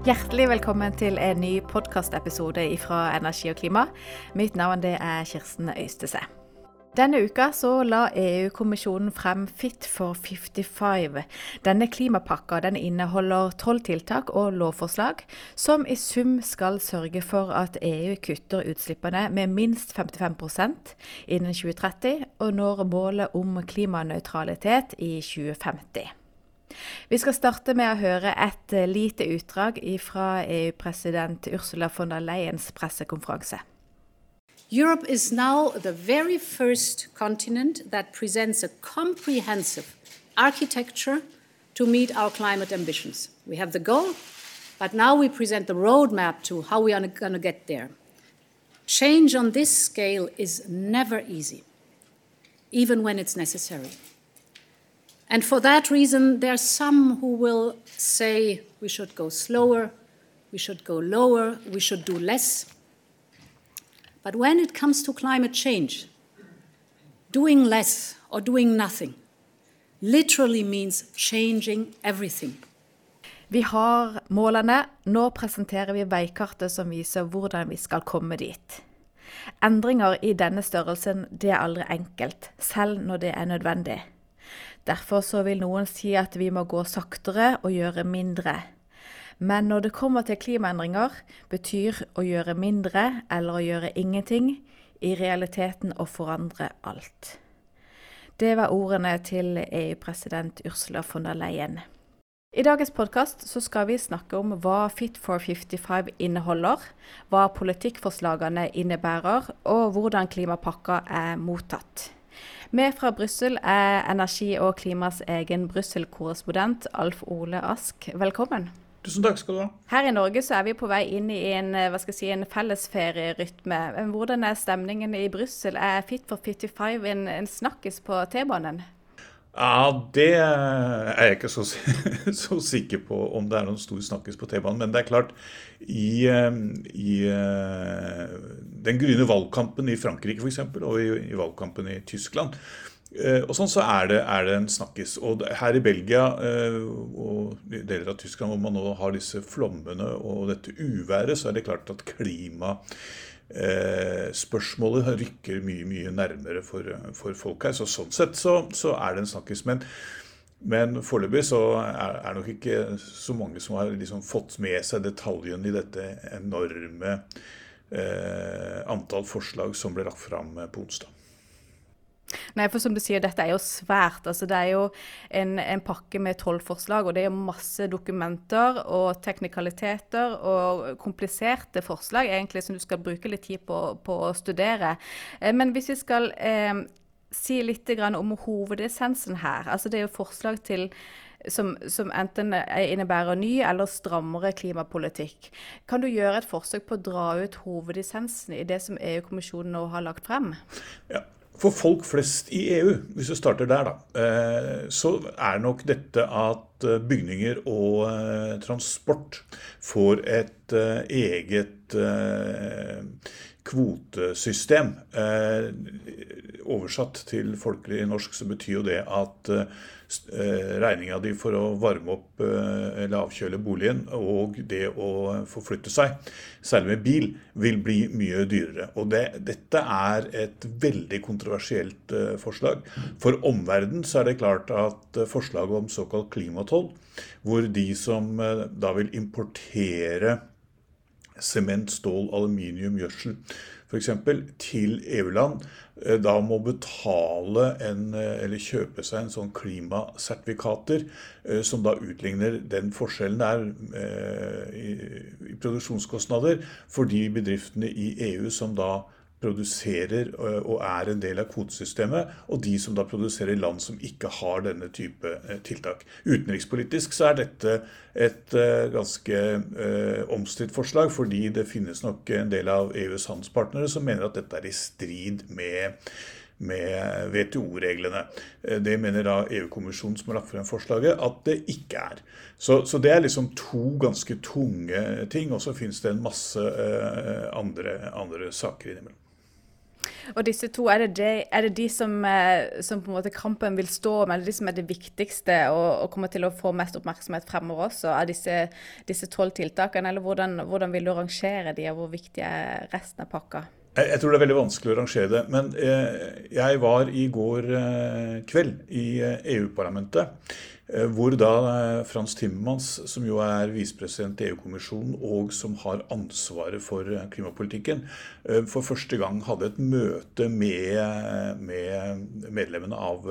Hjertelig velkommen til en ny podkastepisode fra Energi og klima. Mitt navn er Kirsten Øystese. Denne uka la EU-kommisjonen frem Fit for 55. Denne klimapakka den inneholder tolv tiltak og lovforslag som i sum skal sørge for at EU kutter utslippene med minst 55% innen 2030, og når målet om klimanøytralitet i 2050. Vi skal starte med å høre et eh, lite utdrag fra EU-president Ursula von der Leyens pressekonferanse. Europe is now the very first continent that presents a comprehensive architecture to meet our climate ambitions. We have the goal, but now we present the roadmap to how we are going to get there. Change on this scale is never easy, even when it's necessary. And for that reason, there are some who will say we should go slower, we should go lower, we should do less. But when it comes to climate change, doing less or doing nothing literally means changing everything. Vi har målene. Nå presenterer vi veikartet som viser hvordan vi skal komme dit. Endringer i denne størrelsen det er aldri enkelt, selv når det er nødvendig. Derfor så vil noen si at vi må gå saktere og gjøre mindre. Men når det kommer til klimaendringer, betyr å gjøre mindre eller å gjøre ingenting i realiteten å forandre alt. Det var ordene til EU-president Ursula von der Leyen. I dagens podkast skal vi snakke om hva Fit for 55 inneholder, hva politikkforslagene innebærer, og hvordan klimapakka er mottatt. Med fra Brussel er energi- og klimas egen Brussel-korrespondent Alf Ole Ask. Velkommen. Tusen takk skal du ha. Her i Norge så er vi på vei inn i en, si, en fellesferierytme. Hvordan er stemningen i Brussel? Er Fit for 55 en, en snakkis på T-banen? Ja, Det er jeg ikke så, så, sikker på om det er noen stor snakkes på T-banen. Men det er klart, i, eh, i eh, den gryende valgkampen i Frankrike f.eks., og i, i, valgkampen i Tyskland, eh, og sånn så er det, er det en snakkis. Og her i Belgia og deler av Tyskland, hvor man nå har disse flommene og dette uværet, så er det klart at klima Eh, spørsmålet rykker mye mye nærmere for, for folk her. Så sånn sett så, så er det en snakkis. Men, men foreløpig så er det nok ikke så mange som har liksom fått med seg detaljen i dette enorme eh, antall forslag som ble lagt fram på onsdag. Nei, for som du sier, dette er jo svært. Altså, det er jo en, en pakke med tolv forslag, og det er masse dokumenter og teknikaliteter og kompliserte forslag egentlig som du skal bruke litt tid på, på å studere. Eh, men hvis vi skal eh, si litt om hovedessensen her. altså Det er jo forslag til som, som, enten innebærer ny eller strammere klimapolitikk. Kan du gjøre et forsøk på å dra ut hovedessensen i det som EU-kommisjonen nå har lagt frem? Ja, for folk flest i EU, hvis vi starter der, da, eh, så er nok dette at eh, bygninger og eh, transport får et eget kvotesystem. Oversatt til folkelig norsk så betyr jo det at Eh, regninga di for å varme opp eh, eller avkjøle boligen og det å forflytte seg, særlig med bil, vil bli mye dyrere. Og det, dette er et veldig kontroversielt eh, forslag. For omverdenen så er det klart at forslaget om såkalt klimatoll, hvor de som da vil importere sement, stål, aluminium, gjødsel f.eks. til EU-land eh, da må betale en, eh, eller kjøpe seg en sånn klimasertifikater eh, som da utligner den forskjellen der i, produksjonskostnader for de bedriftene i EU som da produserer og er en del av kvotesystemet, og de som da produserer i land som ikke har denne type tiltak. Utenrikspolitisk så er dette et ganske omstridt forslag, fordi det finnes nok en del av EUs handelspartnere som mener at dette er i strid med med WTO-reglene. Det mener da EU-kommisjonen som har lagt frem forslaget, at det ikke er. Så, så, det er liksom to ganske tunge ting. Og så finnes det en masse andre, andre saker innimellom. Og disse to, er det, de, er det de som, eh, som, på en måte kampen vil stå om, eller de som er det viktigste og, og kommer til å få mest oppmerksomhet fremover også, av disse tolv tiltakene? Eller hvordan, hvordan, vil du rangere de, og hvor viktig er resten av pakka? Jeg, tror det er veldig vanskelig å rangere det. Men eh, jeg var i går eh, kveld i EU-parlamentet. Eh, hvor da eh, Frans Timmermans, som jo er visepresident i EU-kommisjonen og som har ansvaret for eh, klimapolitikken, for første gang hadde et møte med, med medlemmene av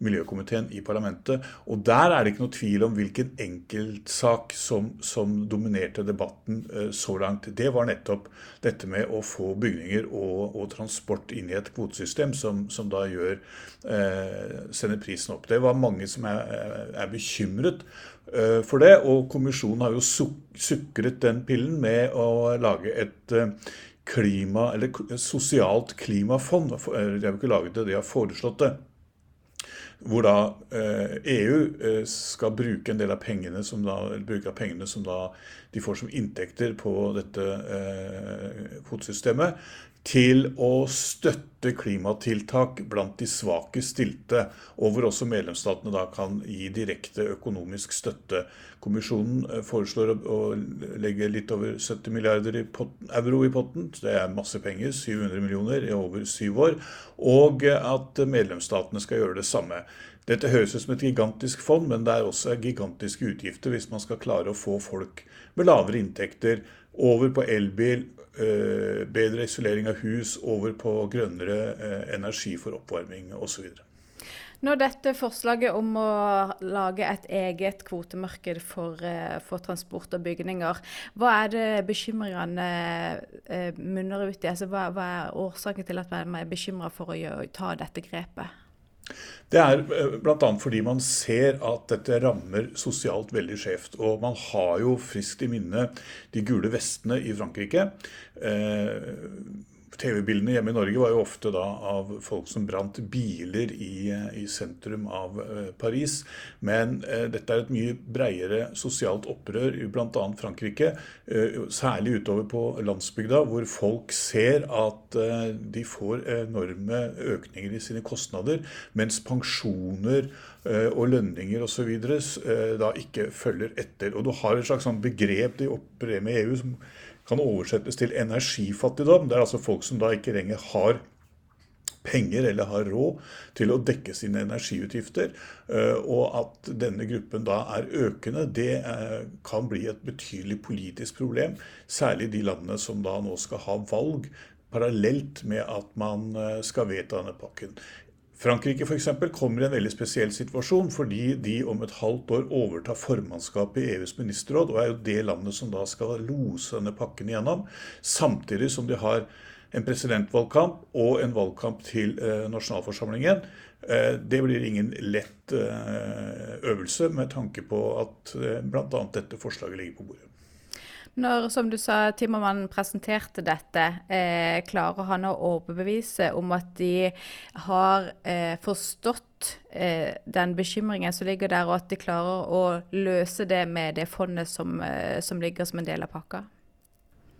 miljøkomiteen i parlamentet. Og der er det ikke noe tvil om hvilken enkeltsak som, som dominerte debatten så langt. Det var nettopp dette med å få bygninger og, og transport inn i et kvotesystem som, som da gjør eh, sender prisen opp. Det var mange som er, er bekymret eh, for det, og kommisjonen har jo sukret den pillen med å lage et eh, klima, eller sosialt klimafond. De har jo ikke laget det, de har foreslått det hvor da EU eh, e skal bruke en del av pengene som da, bruke av pengene som da de får som inntekter på dette kvotesystemet, til å støtte klimatiltak blant de svakest stilte, og hvor også medlemsstatene da kan gi direkte økonomisk støtte. Kommisjonen eh, foreslår å legge litt over 70 milliarder euro i potten, det er masse penger, 700 millioner i over syv år, og at medlemsstatene skal gjøre det samme. Dette høres ut som et gigantisk fond, men det er også gigantiske utgifter hvis man skal klare å få folk med lavere inntekter over på elbil, Eh, bedre isolering av hus, over på grønnere eh, energi for oppvarming osv. Når dette forslaget om å lage et eget kvotemarked for, eh, for transport og bygninger, hva er det bekymringene munner ut i? Altså, hva, hva, er årsaken til at man er bekymra for å ta dette grepet? Det er eh, bl.a. fordi man ser at dette rammer sosialt veldig skjevt. Og man har jo friskt i minne de gule vestene i Frankrike. Eh, TV-bildene hjemme i Norge var jo ofte da av folk som brant biler i, i sentrum av uh, Paris. Men eh, dette er et mye breiere sosialt opprør i bl.a. Frankrike. Eh, særlig utover på landsbygda, hvor folk ser at de får enorme økninger i sine kostnader, mens pensjoner og lønninger osv. da ikke følger etter. Og du har et slags sånn begrep de opererer med EU som kan oversettes til energifattigdom. Det er altså folk som da ikke lenger har penger eller har råd til å dekke sine energiutgifter. Eh, og at denne gruppen da er økende, det eh, kan bli et betydelig politisk problem. Særlig de landene som da nå skal ha valg parallelt med at man eh, skal vedta denne pakken. Frankrike eksempel, kommer i en veldig spesiell situasjon fordi de om et halvt år overtar formannskapet i EUs ministerråd, og er jo det landet som da skal lose denne pakken igjennom. Samtidig som de har en presidentvalgkamp og en valgkamp til eh, nasjonalforsamlingen. Eh, det blir ingen lett eh, øvelse med tanke på at bl.a. dette forslaget ligger på bordet. Når, som du sa, Timmermann presenterte dette, eh, klarer han å overbevise om at de har eh, forstått eh, den bekymringen som ligger der, og at de klarer å løse det med det fondet som, eh, som ligger som en del av pakka?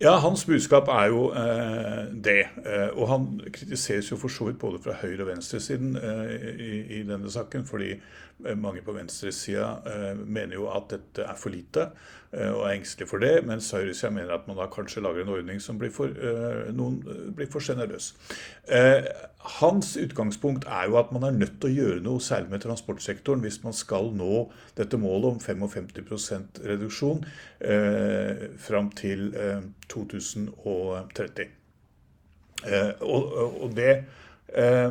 Ja, hans budskap er jo eh, det. Eh, og han kritiseres jo for så vidt både fra høyre- og venstresiden eh, i, i, denne saken, fordi eh, mange på venstresida mener jo at dette er for lite og er engstelig for det, mens høyresida mener at man da kanskje lager en ordning som blir for, noen blir for sjenerøs. hans utgangspunkt er jo at man er nødt til å gjøre noe, særlig med transportsektoren, hvis man skal nå dette målet om 55% reduksjon fram til 2030. Eh, og, og, det eh,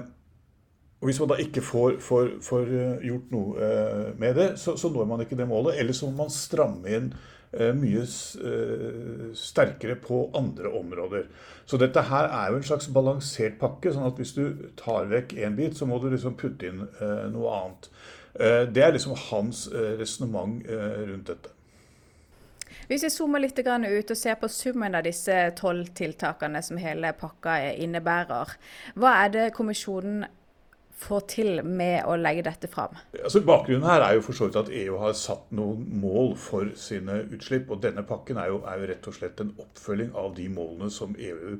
og Hvis man da ikke får, får, får eh, gjort noe eh, med det, så, så, når man ikke det målet. Eller så må man stramme inn eh, mye sterkere på andre områder. Så dette her er jo en slags balansert pakke. sånn at hvis du tar vekk én bit, så må du liksom putte inn noe annet. det er liksom hans resonnement rundt dette. Hvis vi zoomer litt ut og ser på summen av disse tolv tiltakene som hele pakka innebærer, hva er det kommisjonen får til med å legge dette fram? Altså, bakgrunnen her er jo for så vidt at EU har satt noen mål for sine utslipp. og Denne pakken er jo, er jo rett og slett en oppfølging av de målene som EU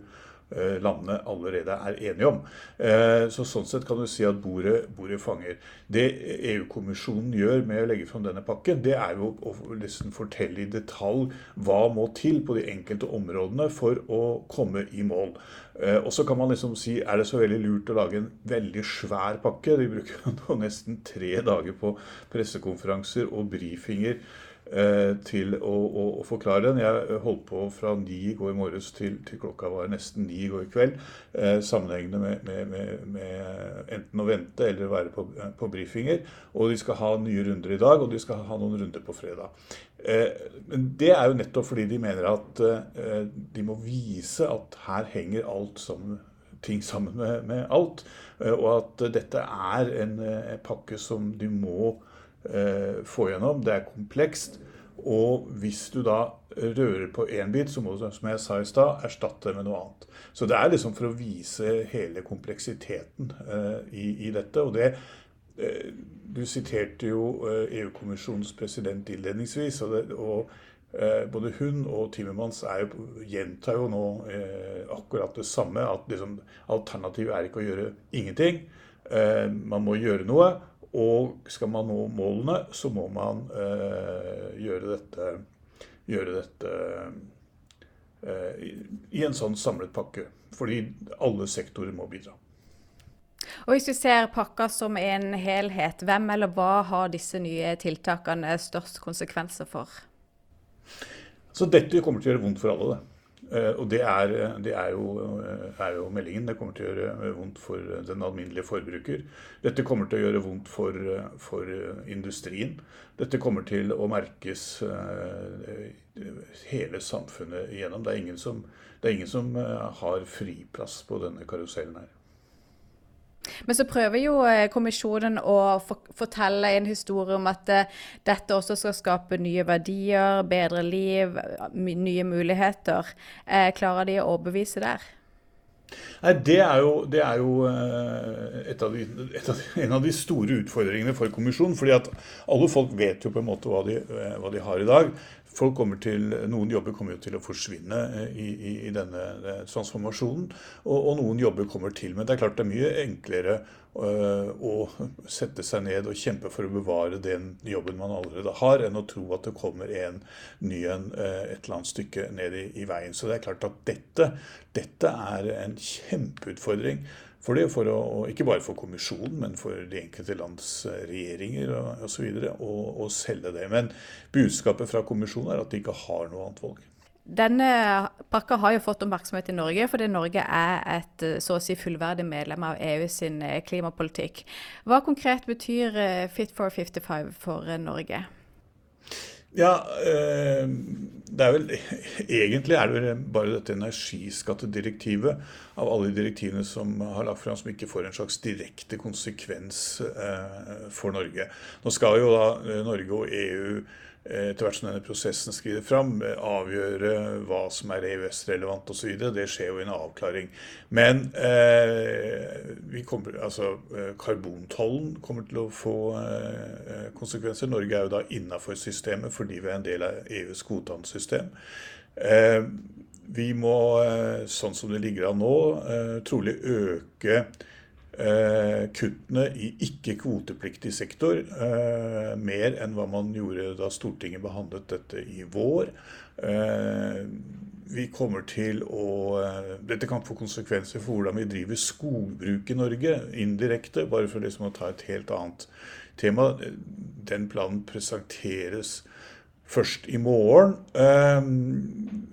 landene allerede er enige om. Eh, så Sånn sett kan du si at bordet, bordet fanger. Det EU-kommisjonen gjør med å legge fram denne pakken, det er jo å liksom fortelle i detalj hva må til på de enkelte områdene for å komme i mål. Eh, og så kan man liksom si er det så veldig lurt å lage en veldig svær pakke. De bruker nesten tre dager på pressekonferanser og brifinger Eh, til å, å, å, forklare den. Jeg holdt på fra ni i går morges til, til, klokka var nesten ni i går kveld. Eh, sammenhengende med, med, med, med, enten å vente eller være på, på, brifinger. Og de skal ha nye runder i dag, og de skal ha noen runder på fredag. Eh, men det er jo nettopp fordi de mener at eh, de må vise at her henger alt sammen ting sammen med, alt. Eh, og at dette er en, pakke som de må eh, få gjennom. Det er komplekst. Og hvis du da rører på én bit, så må du, som jeg sa i stad, erstatte det med noe annet. Så det er liksom for å vise hele kompleksiteten eh, i, i, dette. Og det eh, Du siterte jo eh, EU-kommisjonens president innledningsvis. og, det, og eh, både hun og Timmermans jo, gjentar jo nå eh, akkurat det samme. At liksom, alternativet er ikke å gjøre ingenting. man må gjøre noe. Og skal man nå målene, så må man eh, gjøre dette, gjøre dette eh, i en sånn samlet pakke. Fordi alle sektorer må bidra. Og Hvis vi ser pakka som en helhet, hvem eller hva har disse nye tiltakene størst konsekvenser for? Så Dette kommer til å gjøre vondt for alle. det. Eh, og det, er, det er, jo, eh, er, jo, meldingen. Det kommer til å gjøre vondt for den alminnelige forbruker. Dette kommer til å gjøre vondt for, for industrien. Dette kommer til å merkes eh, hele samfunnet igjennom. Det er ingen som, det er ingen som har friplass på denne karusellen her. Men så prøver jo eh, kommisjonen å fortelle en historie om at eh, dette også skal skape nye verdier, bedre liv, nye muligheter. Eh, klarer de å overbevise der? Nei, Det er jo, det er jo av de, av en av de store utfordringene for kommisjonen. fordi at alle folk vet jo på en måte hva de, hva de har i dag folk kommer til, Noen jobber kommer jo til å forsvinne eh, i, i, i denne eh, transformasjonen, og, og, noen jobber kommer til. Men det er klart det er mye enklere uh, å sette seg ned og kjempe for å bevare den jobben man allerede har, enn å tro at det kommer en ny en et eller annet stykke ned i, i, veien. Så det er klart at dette, dette er en kjempeutfordring. For det, for å, ikke bare for kommisjonen, men for de enkelte lands eh, regjeringer osv. å selge det. Men budskapet fra kommisjonen er at de ikke har noe annet valg. Denne pakka har jo fått oppmerksomhet i Norge, fordi Norge er et eh, så å si fullverdig medlem av EU sin eh, klimapolitikk. Hva konkret betyr Fit for 55 for Norge? Ja, det er vel Egentlig er det bare dette energiskattedirektivet av alle direktivene som har lagt fram, som ikke får en slags direkte konsekvens for Norge. Nå skal jo da Norge og EU etter hvert som denne prosessen skrider fram, avgjøre hva som er EØS-relevant osv. Det skjer jo i en avklaring. Men eh, kommer, altså, karbontollen kommer til å få eh, konsekvenser. Norge er jo da innafor systemet fordi vi er en del av EUs kvotehandelssystem. Eh, vi må, eh, sånn som det ligger an nå, eh, trolig øke Eh, kuttene i ikke-kvotepliktig sektor eh, mer enn hva man gjorde da Stortinget behandlet dette i vår. Eh, vi kommer til å Dette kan få konsekvenser for hvordan vi driver skogbruk i Norge, indirekte. Bare for liksom å ta et helt annet tema. Den planen presenteres først i morgen.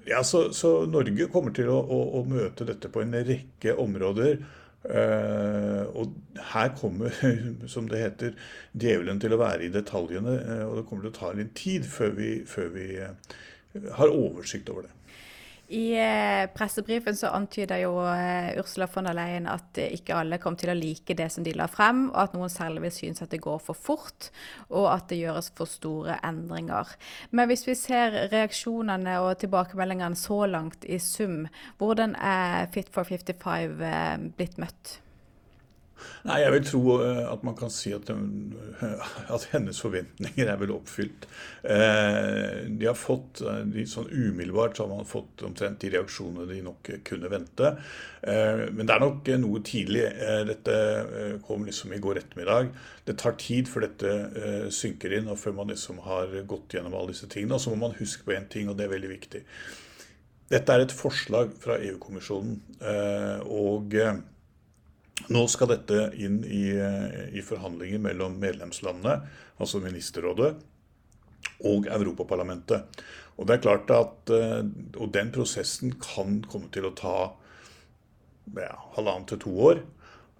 Ja, så, så Norge kommer til å, å, å møte dette på en rekke områder og her kommer, som det heter, djevelen til å være i detaljene. Uh, og det kommer til å ta litt tid før vi, før vi uh, har oversikt over det. I pressebrifen så antyder jo Ursula von der Leyen at ikke alle kom til å like det som de la frem, og at noen særlig synes at det går for fort, og at det gjøres for store endringer. Men hvis vi ser reaksjonene og tilbakemeldingene så langt i sum, hvordan er Fit for 55 blitt møtt? Nei, Jeg vil tro eh, at man kan si at, at hennes forventninger er vel oppfylt. Eh, de har fått, eh, de, sånn Umiddelbart så har man fått omtrent de reaksjonene de nok kunne vente. Men det er nok noe tidlig. Dette kom liksom i går ettermiddag. Det tar tid før dette synker inn, og før man liksom har gått gjennom alle disse tingene. Og så må man huske på én ting, og det er veldig viktig. Dette er et forslag fra EU-kommisjonen. og nå skal dette inn i, i, forhandlinger mellom medlemslandene, altså Ministerrådet, og Europaparlamentet. Og det er klart at eh, og den prosessen kan komme til å ta ja, halvannet til to år.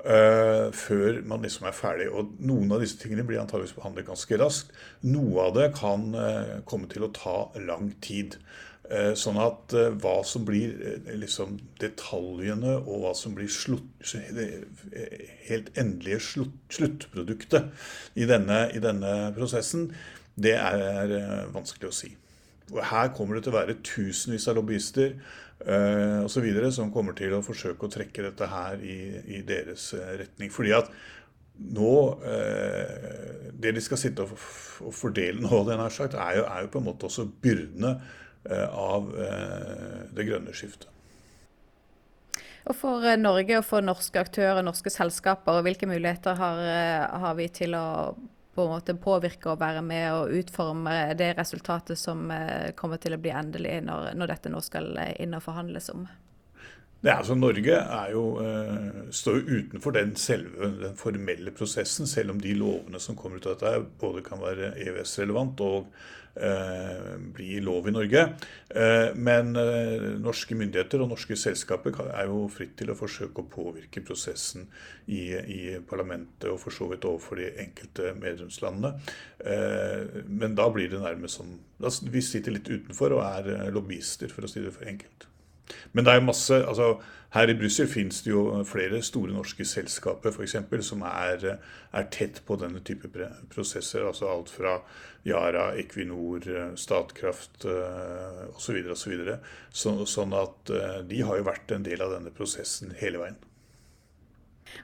Uh, før man liksom er ferdig. Og Noen av disse tingene blir antageligvis behandlet ganske raskt. Noe av det kan uh, komme til å ta lang tid. Eh, sånn at eh, hva som blir eh, liksom detaljene, og hva som blir slutt, helt endelige slutt, sluttproduktet i denne, i denne, prosessen, det er vanskelig å si. Og her kommer det til å være tusenvis av lobbyister uh, osv. som kommer til å forsøke å trekke dette her i, i deres retning. Fordi at nå Det de skal sitte og, og fordele nå, den har sagt, er jo, er jo på en måte også byrdene av eh, det grønne skiftet. Og For eh, Norge og for norske aktører, og norske selskaper, hvilke muligheter har, har vi til å på en måte påvirke og være med og utforme det resultatet som kommer til å bli endelig når, når dette nå skal inn og forhandles om? Det er, altså, Norge er jo, står jo utenfor den selve den formelle prosessen, selv om de lovene som kommer ut av dette, både kan være EØS-relevant og Eh, bli lov i Norge. Eh, men eh, norske myndigheter og norske selskaper er jo fritt til å forsøke å påvirke prosessen i, i parlamentet og for så vidt overfor de enkelte medlemslandene. Men da blir det nærmest som Vi sitter litt utenfor og er lobbyister, for å si det for enkelt. Men det er masse altså Her i Brussel finnes det jo flere store norske selskaper for eksempel, som er, er, tett på denne type prosesser. altså Alt fra Yara, Equinor, Statkraft osv. osv. Så så, sånn at eh, de har jo vært en del av denne prosessen hele veien.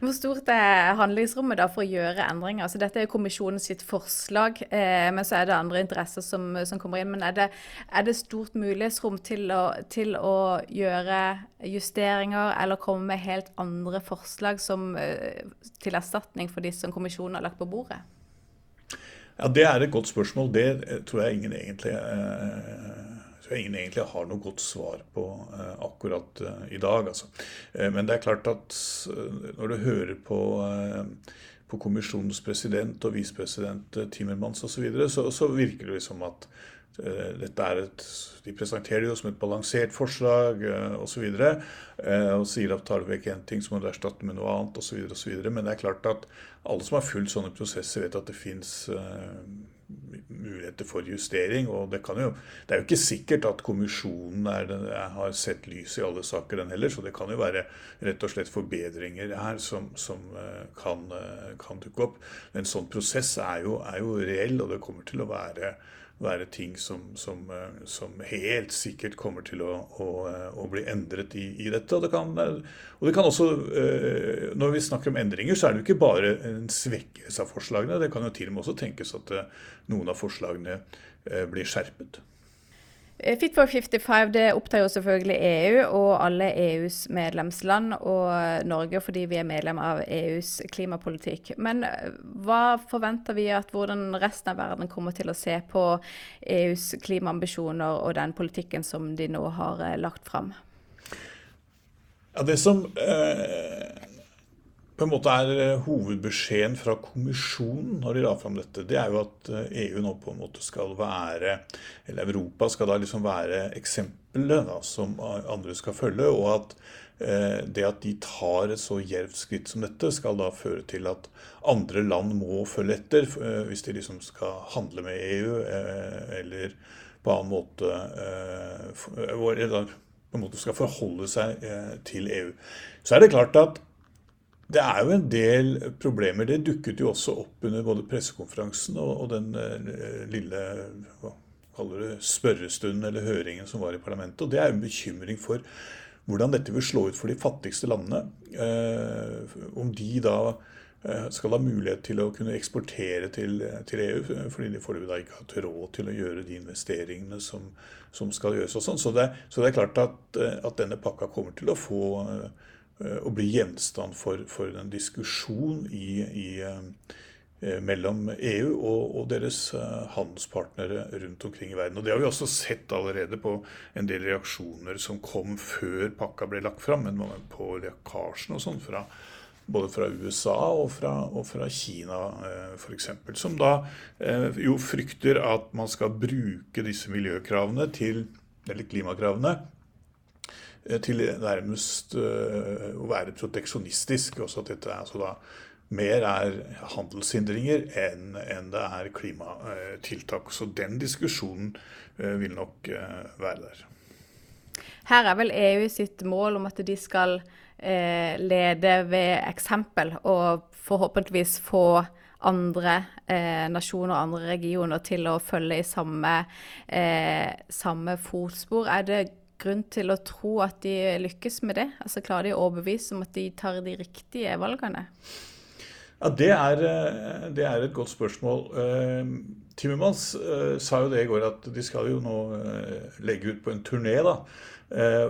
Hvor stort er handlingsrommet da for å gjøre endringer? Altså, dette er kommisjonens forslag, eh, men så er det andre interesser som, som kommer inn. Men er det, er det stort mulighetsrom til å, til å, gjøre justeringer eller komme med helt andre forslag som, eh, til erstatning for de som kommisjonen har lagt på bordet? Ja, Det er et godt spørsmål. Det eh, tror jeg ingen egentlig eh, ingen egentlig har noe godt svar på uh, akkurat uh, i dag. Altså. Uh, men det er klart at når du hører på, på kommisjonens president og visepresident Timmermans osv., så, så så virker det som at dette er et, De presenterer det jo som et balansert forslag osv. Og, så og sier at tar du vekk én ting, så må du erstatte med noe annet osv. Men det er klart at alle som har fulgt sånne prosesser, vet at det fins muligheter for justering. og Det, jo, det er jo ikke sikkert at kommisjonen er, har sett lys i alle saker, den heller. Så det kan jo være rett og slett forbedringer her som, som eh, kan, eh, kan, dukke opp. En sånn prosess er jo, er jo reell, og det kommer til å være være ting som, som, eh, som, helt sikkert kommer til å, å, å bli endret i, i dette. Og det, kan, og det, kan, også, eh, Når vi snakker om endringer, så er det jo ikke bare en svekkelse av forslagene. Det kan jo til og med også tenkes at eh, noen av forslagene blir skjerpet. Eh, Fit for 55 det opptar jo selvfølgelig EU og alle EUs medlemsland, og Norge fordi vi er medlem av EUs klimapolitikk. Men eh, hva forventer vi at hvordan resten av verden kommer til å se på EUs klimaambisjoner og den politikken som de nå har eh, lagt fram? Ja, det som eh på en måte er eh, hovedbeskjeden fra kommisjonen når de la fram dette, det er jo at EU eh, e nå på en måte skal være Eller Europa skal da liksom være eksempelet da, som andre skal følge. Og at eh, det at de tar et så djervt skritt som dette, skal da føre til at andre land må følge etter hvis de liksom skal handle med EU eller på annen måte eller på en måte skal forholde seg til EU. Så er det klart at det er jo en del problemer. Det dukket jo også opp under både pressekonferansen og, og den uh, lille hva kaller det, spørrestunden eller høringen som var i parlamentet. Og det er jo en bekymring for hvordan dette vil slå ut for de fattigste landene. Om de da skal ha mulighet til å kunne eksportere til, til EU, fordi de foreløpig da ikke har råd til å gjøre de investeringene som, som skal gjøres. og sånn. Så, så, det er klart at, at, denne pakka kommer til å få å bli gjenstand for, for en diskusjon i, i Eh, mellom EU og, og, deres eh, handelspartnere rundt omkring i verden. Og Det har vi også sett allerede på en del reaksjoner som kom før pakka ble lagt fram, men på lekkasjen og sånn fra både fra USA og fra, og fra Kina eh, f.eks. Som da eh, jo frykter at man skal bruke disse miljøkravene til, eller klimakravene eh, til nærmest eh, å være proteksjonistisk. Også at dette er altså da mer er handelshindringer enn, enn det er klimatiltak. Så den diskusjonen eh, vil nok eh, være der. Her er vel EU sitt mål om at de skal eh, lede ved eksempel, og forhåpentligvis få andre eh, nasjoner og andre regioner til å følge i samme, eh, samme fotspor. Er det grunn til å tro at de lykkes med det? Altså Klarer de å overbevise om at de tar de riktige valgene? Ja, det er, eh, det er, et godt spørsmål. Eh, Timmermans eh, sa jo det i går at de skal jo nå legge ut på en turné. da.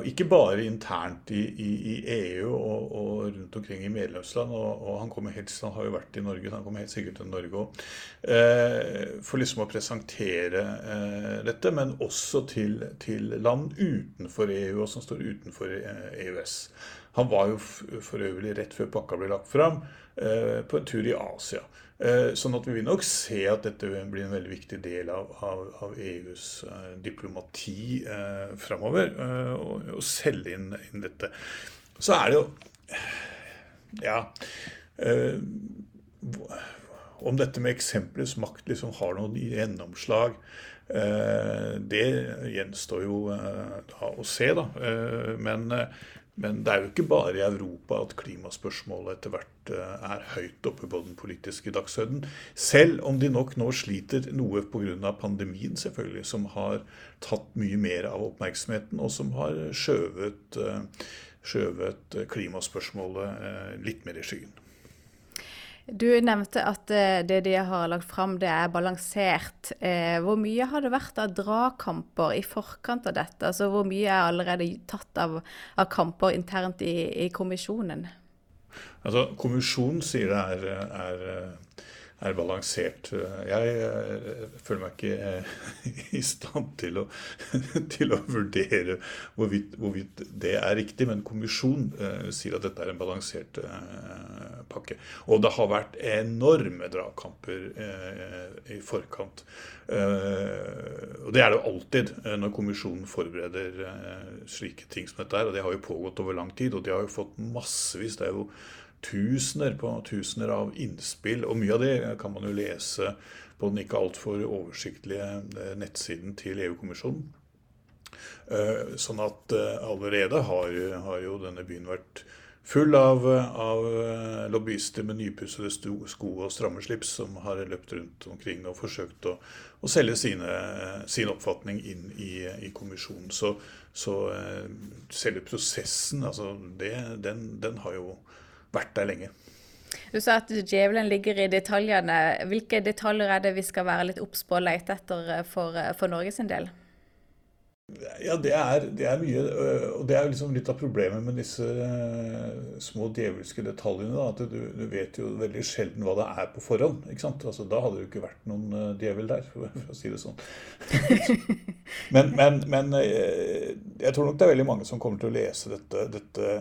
Ikke bare internt i, i, i EU og, og, rundt omkring i medlemsland. Og, og han, kommer helt, han har jo vært i Norge, han kommer helt sikkert til Norge òg. For liksom å presentere dette, men også til, til land utenfor EU og som står utenfor EØS. Han var jo for øvrig rett før pakka ble lagt fram Eh, på en tur i Asia. Eh, sånn at vi vil nok se at dette blir en veldig viktig del av, av, av EUs uh, diplomati eh, framover. Å eh, selge inn, inn, dette. Så er det jo Ja. Eh, om dette med eksempelets makt liksom har noen gjennomslag, det gjenstår jo da å se, da. Men men det er jo ikke bare i Europa at klimaspørsmålet etter hvert eh, er høyt oppe på den politiske dagsordenen. Selv om de nok nå sliter noe pga. pandemien, selvfølgelig, som har tatt mye mer av oppmerksomheten, og som har skjøvet, eh, skjøvet klimaspørsmålet eh, litt mer i skyggen. Du nevnte at eh, det de har lagt fram, det er balansert. Eh, hvor mye har det vært av dragkamper i forkant av dette? Altså Hvor mye er allerede tatt av, av kamper internt i, i, kommisjonen? Altså, Kommisjonen sier det er, er er balansert. Jeg eh, føler meg ikke eh, i stand til å, til å vurdere hvorvidt, hvorvidt, det er riktig, men kommisjonen eh, sier at dette er en balansert pakke. Og det har vært enorme dragkamper i forkant. Og det er det jo alltid når kommisjonen forbereder slike ting som dette er. Og det har jo pågått over lang tid, og de har jo fått massevis. Det er jo tusener på tusener av innspill. Og mye av det kan man jo lese på den ikke altfor oversiktlige eh, nettsiden til EU-kommisjonen. Eh, sånn at eh, allerede har, har, jo denne byen vært full av, av lobbyister med nypussede sko og stramme slips som har løpt rundt omkring og forsøkt å, å selge sine, sin oppfatning inn i, i kommisjonen. Så, så selve prosessen, altså det, den, den har jo vært der lenge. Du sa at djevelen ligger i detaljene. Hvilke detaljer er det vi skal være litt obs på og lete etter for, for Norges del? Ja, det er, det er, mye. Øh, og det er liksom litt av problemet med disse øh, små djevelske detaljene. Da, at du, du, vet jo veldig sjelden hva det er på forhånd. ikke sant? Altså, da hadde det jo ikke vært noen øh, djevel der, for, for, å si det sånn. men, men, men, jeg tror nok det er veldig mange som kommer til å lese dette, dette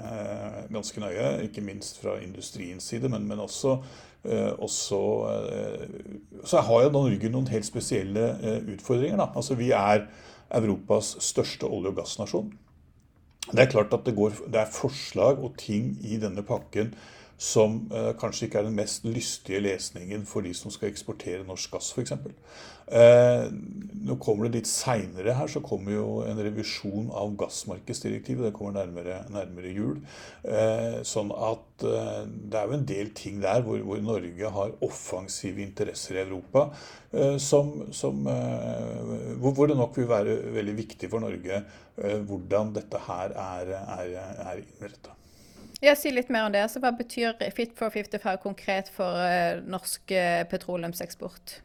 ganske nøye. Ikke minst fra industriens side, men, men også også, så har jo Norge noen helt spesielle utfordringer. Da. Altså, vi er Europas største olje- og gassnasjon. Det er klart at det, går, det, er forslag og ting i denne pakken som eh, kanskje ikke er den mest lystige lesningen for de som skal eksportere norsk gass, f.eks. Eh, nå kommer det litt seinere her, så kommer jo en revisjon av gassmarkedsdirektivet. Det kommer nærmere, nærmere jul. Eh, sånn at eh, det er jo en del ting der hvor, hvor Norge har offensive interesser i Europa, som, som, hvor, hvor, det nok vil være veldig viktig for Norge hvordan dette her er, er, er innretta. Ja, Si litt mer om det. Altså, hva betyr Fit for 55 konkret for uh, norsk uh, petroleumseksport?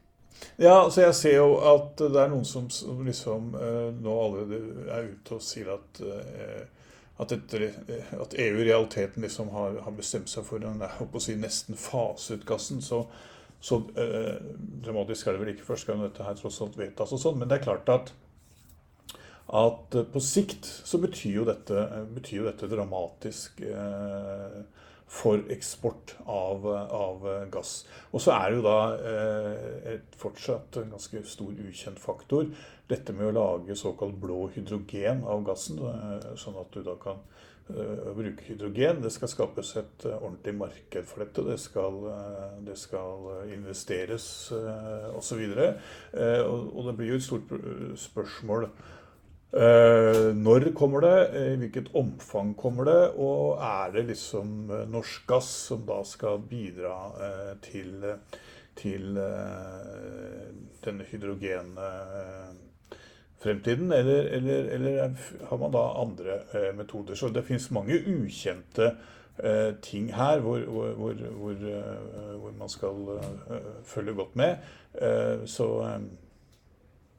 Ja, altså jeg ser jo at det er noen som, som liksom uh, nå allerede er ute og sier at at, et, at, EU i realiteten liksom har, har, bestemt seg for den å si, nesten faset gassen. Så, så dramatisk er det vel ikke første gang dette her tross alt vedtas og sånn. Men det er klart at at eh, på sikt så betyr jo dette, betyr jo dette dramatisk eh, for eksport av, av, gass. Og så er det jo da eh, et fortsatt en ganske stor ukjent faktor. Dette med å lage såkalt blå hydrogen av gassen, eh, sånn at du da kan eh, bruke hydrogen. Det skal skapes et eh, ordentlig marked for dette. Det skal, det skal investeres osv. Og, og, og det blir jo et stort spørsmål Eh, når kommer det? I hvilket omfang kommer det? Og er det liksom eh, norsk gass som da skal bidra eh, til, til denne hydrogenfremtiden? Eller, eller, eller, har man da andre metoder? Så det finnes mange ukjente ting her hvor, hvor, hvor, hvor man skal følge godt med. Så,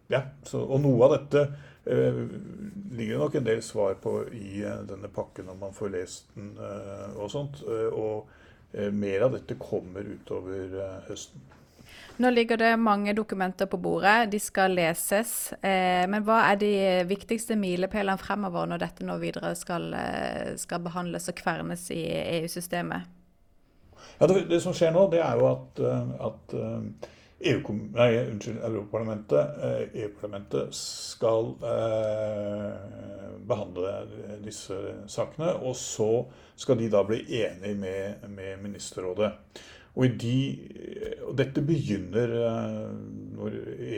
ja, så, og noe av dette Eh, ligger nok en del svar på i eh, denne pakken om man får lest den eh, og sånt. Og mer av dette kommer utover høsten. Nå ligger det mange dokumenter på bordet, de skal leses. men hva er de viktigste milepælene fremover når dette nå videre skal, skal behandles og kvernes i EU-systemet? Ja, det, det, som skjer nå, det er jo at, at Europaparlamentet, EU-parlamentet eh, skal eh, behandle disse sakene. Og så skal de da bli enige med, med Ministerrådet. Og, de, og, dette begynner eh, når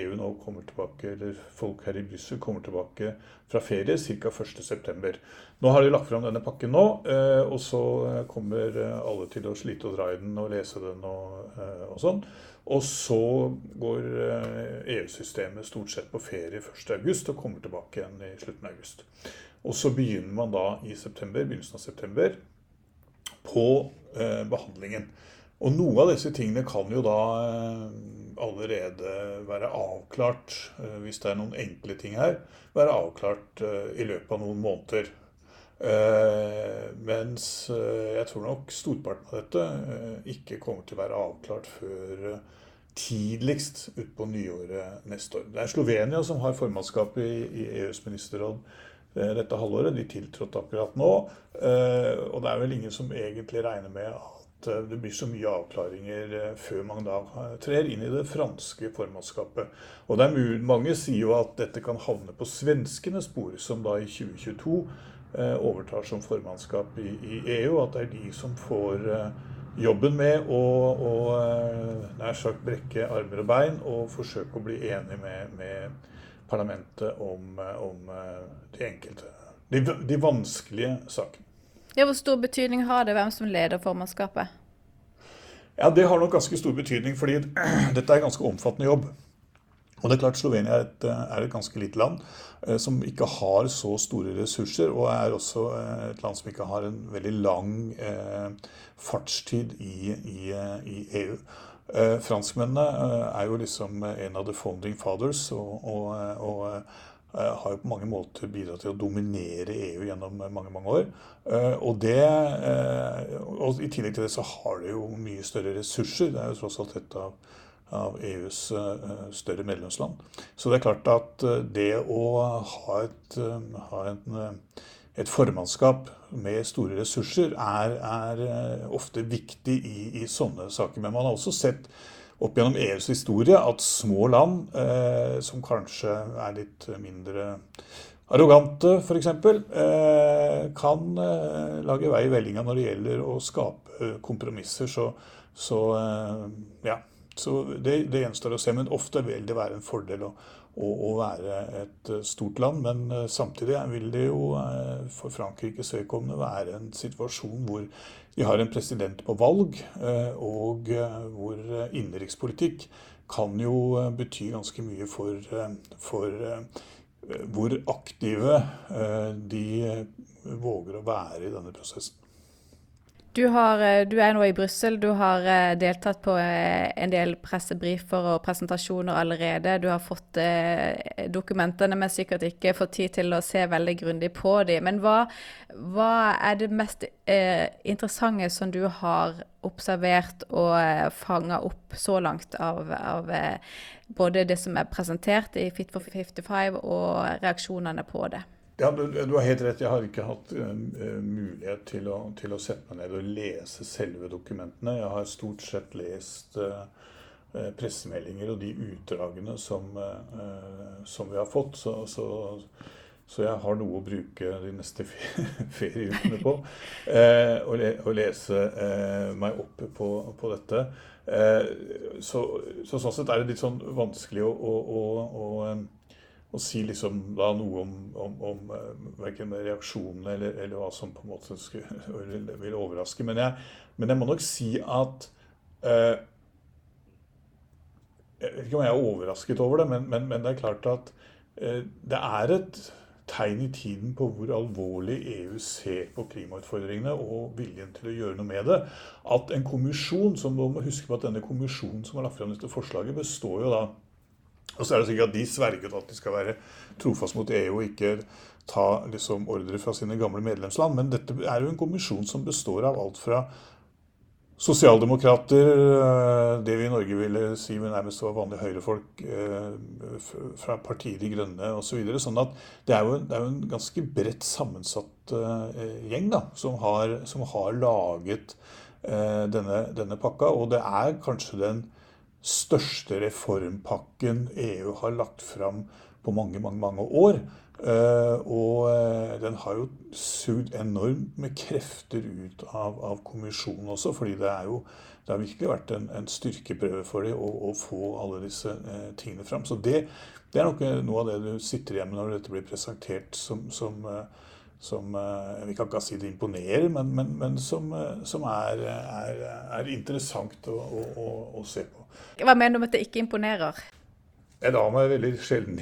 EU nå kommer tilbake, eller folk her i Brussel kommer tilbake fra ferie ca. 1.9. Nå har de lagt fram denne pakken nå, eh, og så kommer alle til å slite og dra i den og lese den og, og sånn. Og så går EU-systemet eh, e stort sett på ferie 1.8 og kommer tilbake igjen i slutten av august. Og så begynner man da i september, begynnelsen av september på eh, behandlingen. Og noe av disse tingene kan jo da eh, allerede være avklart, eh, hvis det er noen enkle ting her, være avklart eh, i løpet av noen måneder. Uh, mens uh, jeg tror nok storparten av dette uh, ikke kommer til å være avklart før tidligst utpå nyåret neste år. Det er Slovenia som har formannskapet i, EUs ministerråd dette halvåret. De tiltrådte akkurat nå. og det er vel ingen som egentlig regner med at det blir så mye avklaringer før man da trer inn i det franske formannskapet. Og det er mange sier jo at dette kan havne på svenskenes spor, som da i 2022 Eh, overtar som formannskap i, i, EU. At det er de som får eh, jobben med å, å eh, nær sagt brekke armer og bein og forsøke å bli enig med, med parlamentet om, om, de enkelte de, de, vanskelige sakene. Ja, hvor stor betydning har det hvem som leder formannskapet? Ja, Det har nok ganske stor betydning, fordi dette er en ganske omfattende jobb. Og det er klart Slovenia er et, er et ganske lite land eh, som ikke har så store ressurser, og er også eh, et land som ikke har en veldig lang eh, fartstid i, i, i EU. Eh, franskmennene eh, er jo liksom en av the founding fathers og, og, og eh, har jo på mange måter bidratt til å dominere EU gjennom mange mange år. Og, det, og I tillegg til det så har det jo mye større ressurser. Det er jo tross alt et av av EUs eh, større medlemsland. Så det er klart at eh, det å ha et, eh, ha en, et formannskap med store ressurser er, er ofte viktig i, i, sånne saker. Men man har også sett opp gjennom EUs historie at små land, eh, som kanskje er litt mindre arrogante, f.eks., eh, kan eh, lage vei i vellinga når det gjelder å skape kompromisser. Så, så ja. Så det, det, gjenstår å se. Men ofte vil det være en fordel å, å, å være et stort land. Men samtidig vil det jo for Frankrikes vedkommende være en situasjon hvor vi har en president på valg, og hvor innenrikspolitikk kan jo bety ganske mye for, for hvor aktive eh, de våger å være i denne prosessen. Du, har, eh, du, er nå i Brussel. Du har eh, deltatt på en del pressebrifer og presentasjoner allerede. Du har fått dokumentene, men sikkert ikke fått tid til å se veldig grundig på dem. Men hva, hva er det mest interessante som du har observert og eh, fanga opp så langt av, av, eh, både det som er presentert i Fit for 55 og reaksjonene på det? Ja, du, du har helt rett. Jeg har ikke hatt uh, mulighet til å, til å, sette meg ned og lese selve dokumentene. Jeg har stort sett lest uh, pressemeldinger og de utdragene som, uh, som vi har fått. Så, så så jeg har noe å bruke de neste ferieukene på. Og, le, lese meg opp på, på dette. Så, så, sånn sett er det litt sånn vanskelig å, å, å, å si liksom da noe om, om, om eh, verken reaksjonene eller, eller, hva som på en måte skulle, vil overraske. Men jeg, men jeg må nok si at eh, Jeg vet ikke om jeg er overrasket over det, men, men, men det er klart at eh, det er et tegn i tiden på hvor alvorlig EU ser på klimautfordringene og viljen til å gjøre noe med det. At en kommisjon, som du må huske på at denne kommisjonen som har lagt frem dette forslaget, består jo da Og så er det sikkert at de sverget at de skal være trofast mot EU og ikke ta liksom ordre fra sine gamle medlemsland. Men dette er jo en kommisjon som består av alt fra Sosialdemokrater, eh, det vi i Norge ville si men nærmest var vanlige høyrefolk eh, fra partiet De Grønne osv. Så videre, sånn at det er, jo, det er jo en ganske bredt sammensatt eh, gjeng da, som har, som har laget denne, denne, pakka. Og det er kanskje den største reformpakken EU har lagt fram på mange, mange, mange år. Uh, og uh, den har jo sugd enormt med krefter ut av, av, kommisjonen også, fordi det er jo det har virkelig vært en, en styrkeprøve for dem å, å, få alle disse uh, tingene fram. Så det, det, er nok noe av det du sitter igjen med når dette blir presentert som, som, som Vi kan ikke si det imponerer, men, men, men som, som er, er, er, interessant å, å, å se på. Hva mener du med at det ikke imponerer? Jeg lar meg veldig sjelden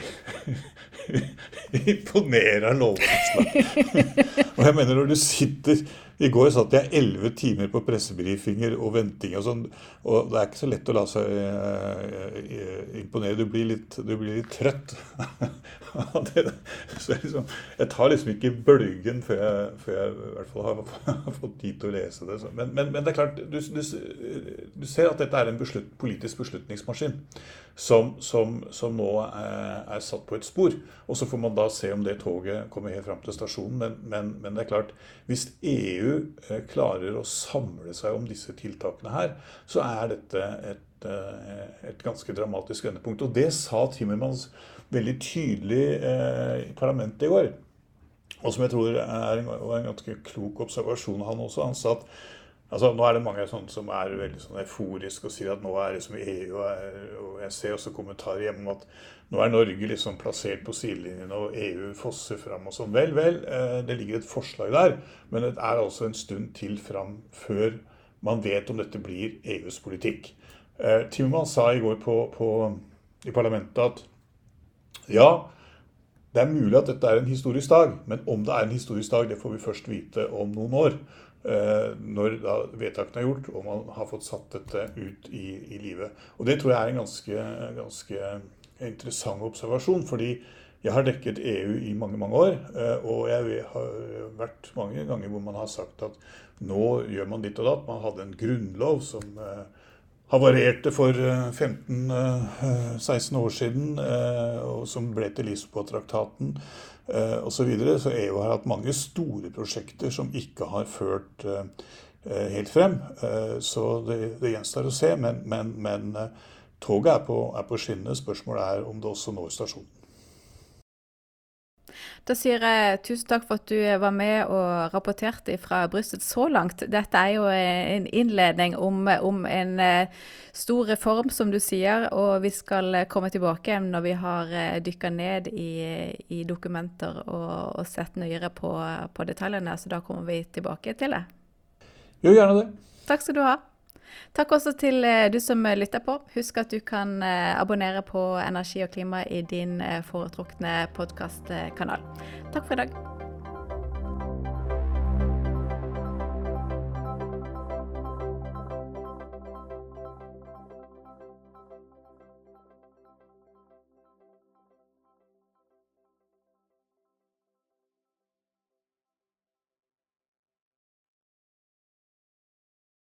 imponere av og jeg mener når du sitter i går satt jeg elleve timer på pressebrifinger og venting og sånn. Og det er ikke så lett å la seg uh, imponere. Du blir litt, du blir litt trøtt. liksom, jeg, tar liksom ikke bølgen før jeg, før jeg i hvert fall har, fått tid til å lese det. Men, men, men det er klart, du, du, du, ser at dette er en beslut, politisk beslutningsmaskin som, som, som nå er, er, satt på et spor. Og så får man da se om det toget kommer helt fram til stasjonen. Men, men, det er klart, hvis EU EU eh, klarer å samle seg om disse tiltakene her, så er dette et, eh, et ganske dramatisk vendepunkt. Og det sa Timmermans veldig tydelig eh, i parlamentet i går. Og som jeg tror er en, en ganske klok observasjon, han også. Han sa at altså, nå er det mange som er veldig sånn euforiske og sier at nå er det som EU. Og jeg ser også kommentarer hjemme om at nå er Norge liksom plassert på sidelinjen, og EU fosser fram og sånn. Vel, vel, eh, det ligger et forslag der, men det er altså en stund til fram før man vet om dette blir EUs politikk. Eh, Timmermann sa i går på, på, i parlamentet at ja, det er mulig at dette er en historisk dag, men om det er en historisk dag, det får vi først vite om noen år. Eh, når da vedtakene er gjort og man har fått satt dette ut i, i livet. Og det tror jeg er en ganske, ganske interessant observasjon. fordi jeg har dekket EU i mange mange år, eh, og jeg har vært mange ganger hvor man har sagt at nå gjør man ditt og datt. Man hadde en grunnlov som havarerte for 15-16 eh, år siden, og som ble til Lisboa-traktaten osv. Så, videre. så EU har hatt mange store prosjekter som ikke har ført helt frem. Så det, det gjenstår å se. men, men, men Toget er på, er på skinnene. Spørsmålet er om det også når stasjonen. Da sier jeg tusen takk for at du var med og rapporterte fra Brussel så langt. Dette er jo en innledning om, om en eh, stor reform, som du sier, og vi skal komme tilbake når vi har eh, dykka ned i, i, dokumenter og, og sett nøyere på, på detaljene. Så da kommer vi tilbake til det. Gjør gjerne det. Takk skal du ha. Takk også til eh, du som lytter på. Husk at du kan eh, abonnere på Energi og klima i din eh, foretrukne podkastkanal. Takk for i dag.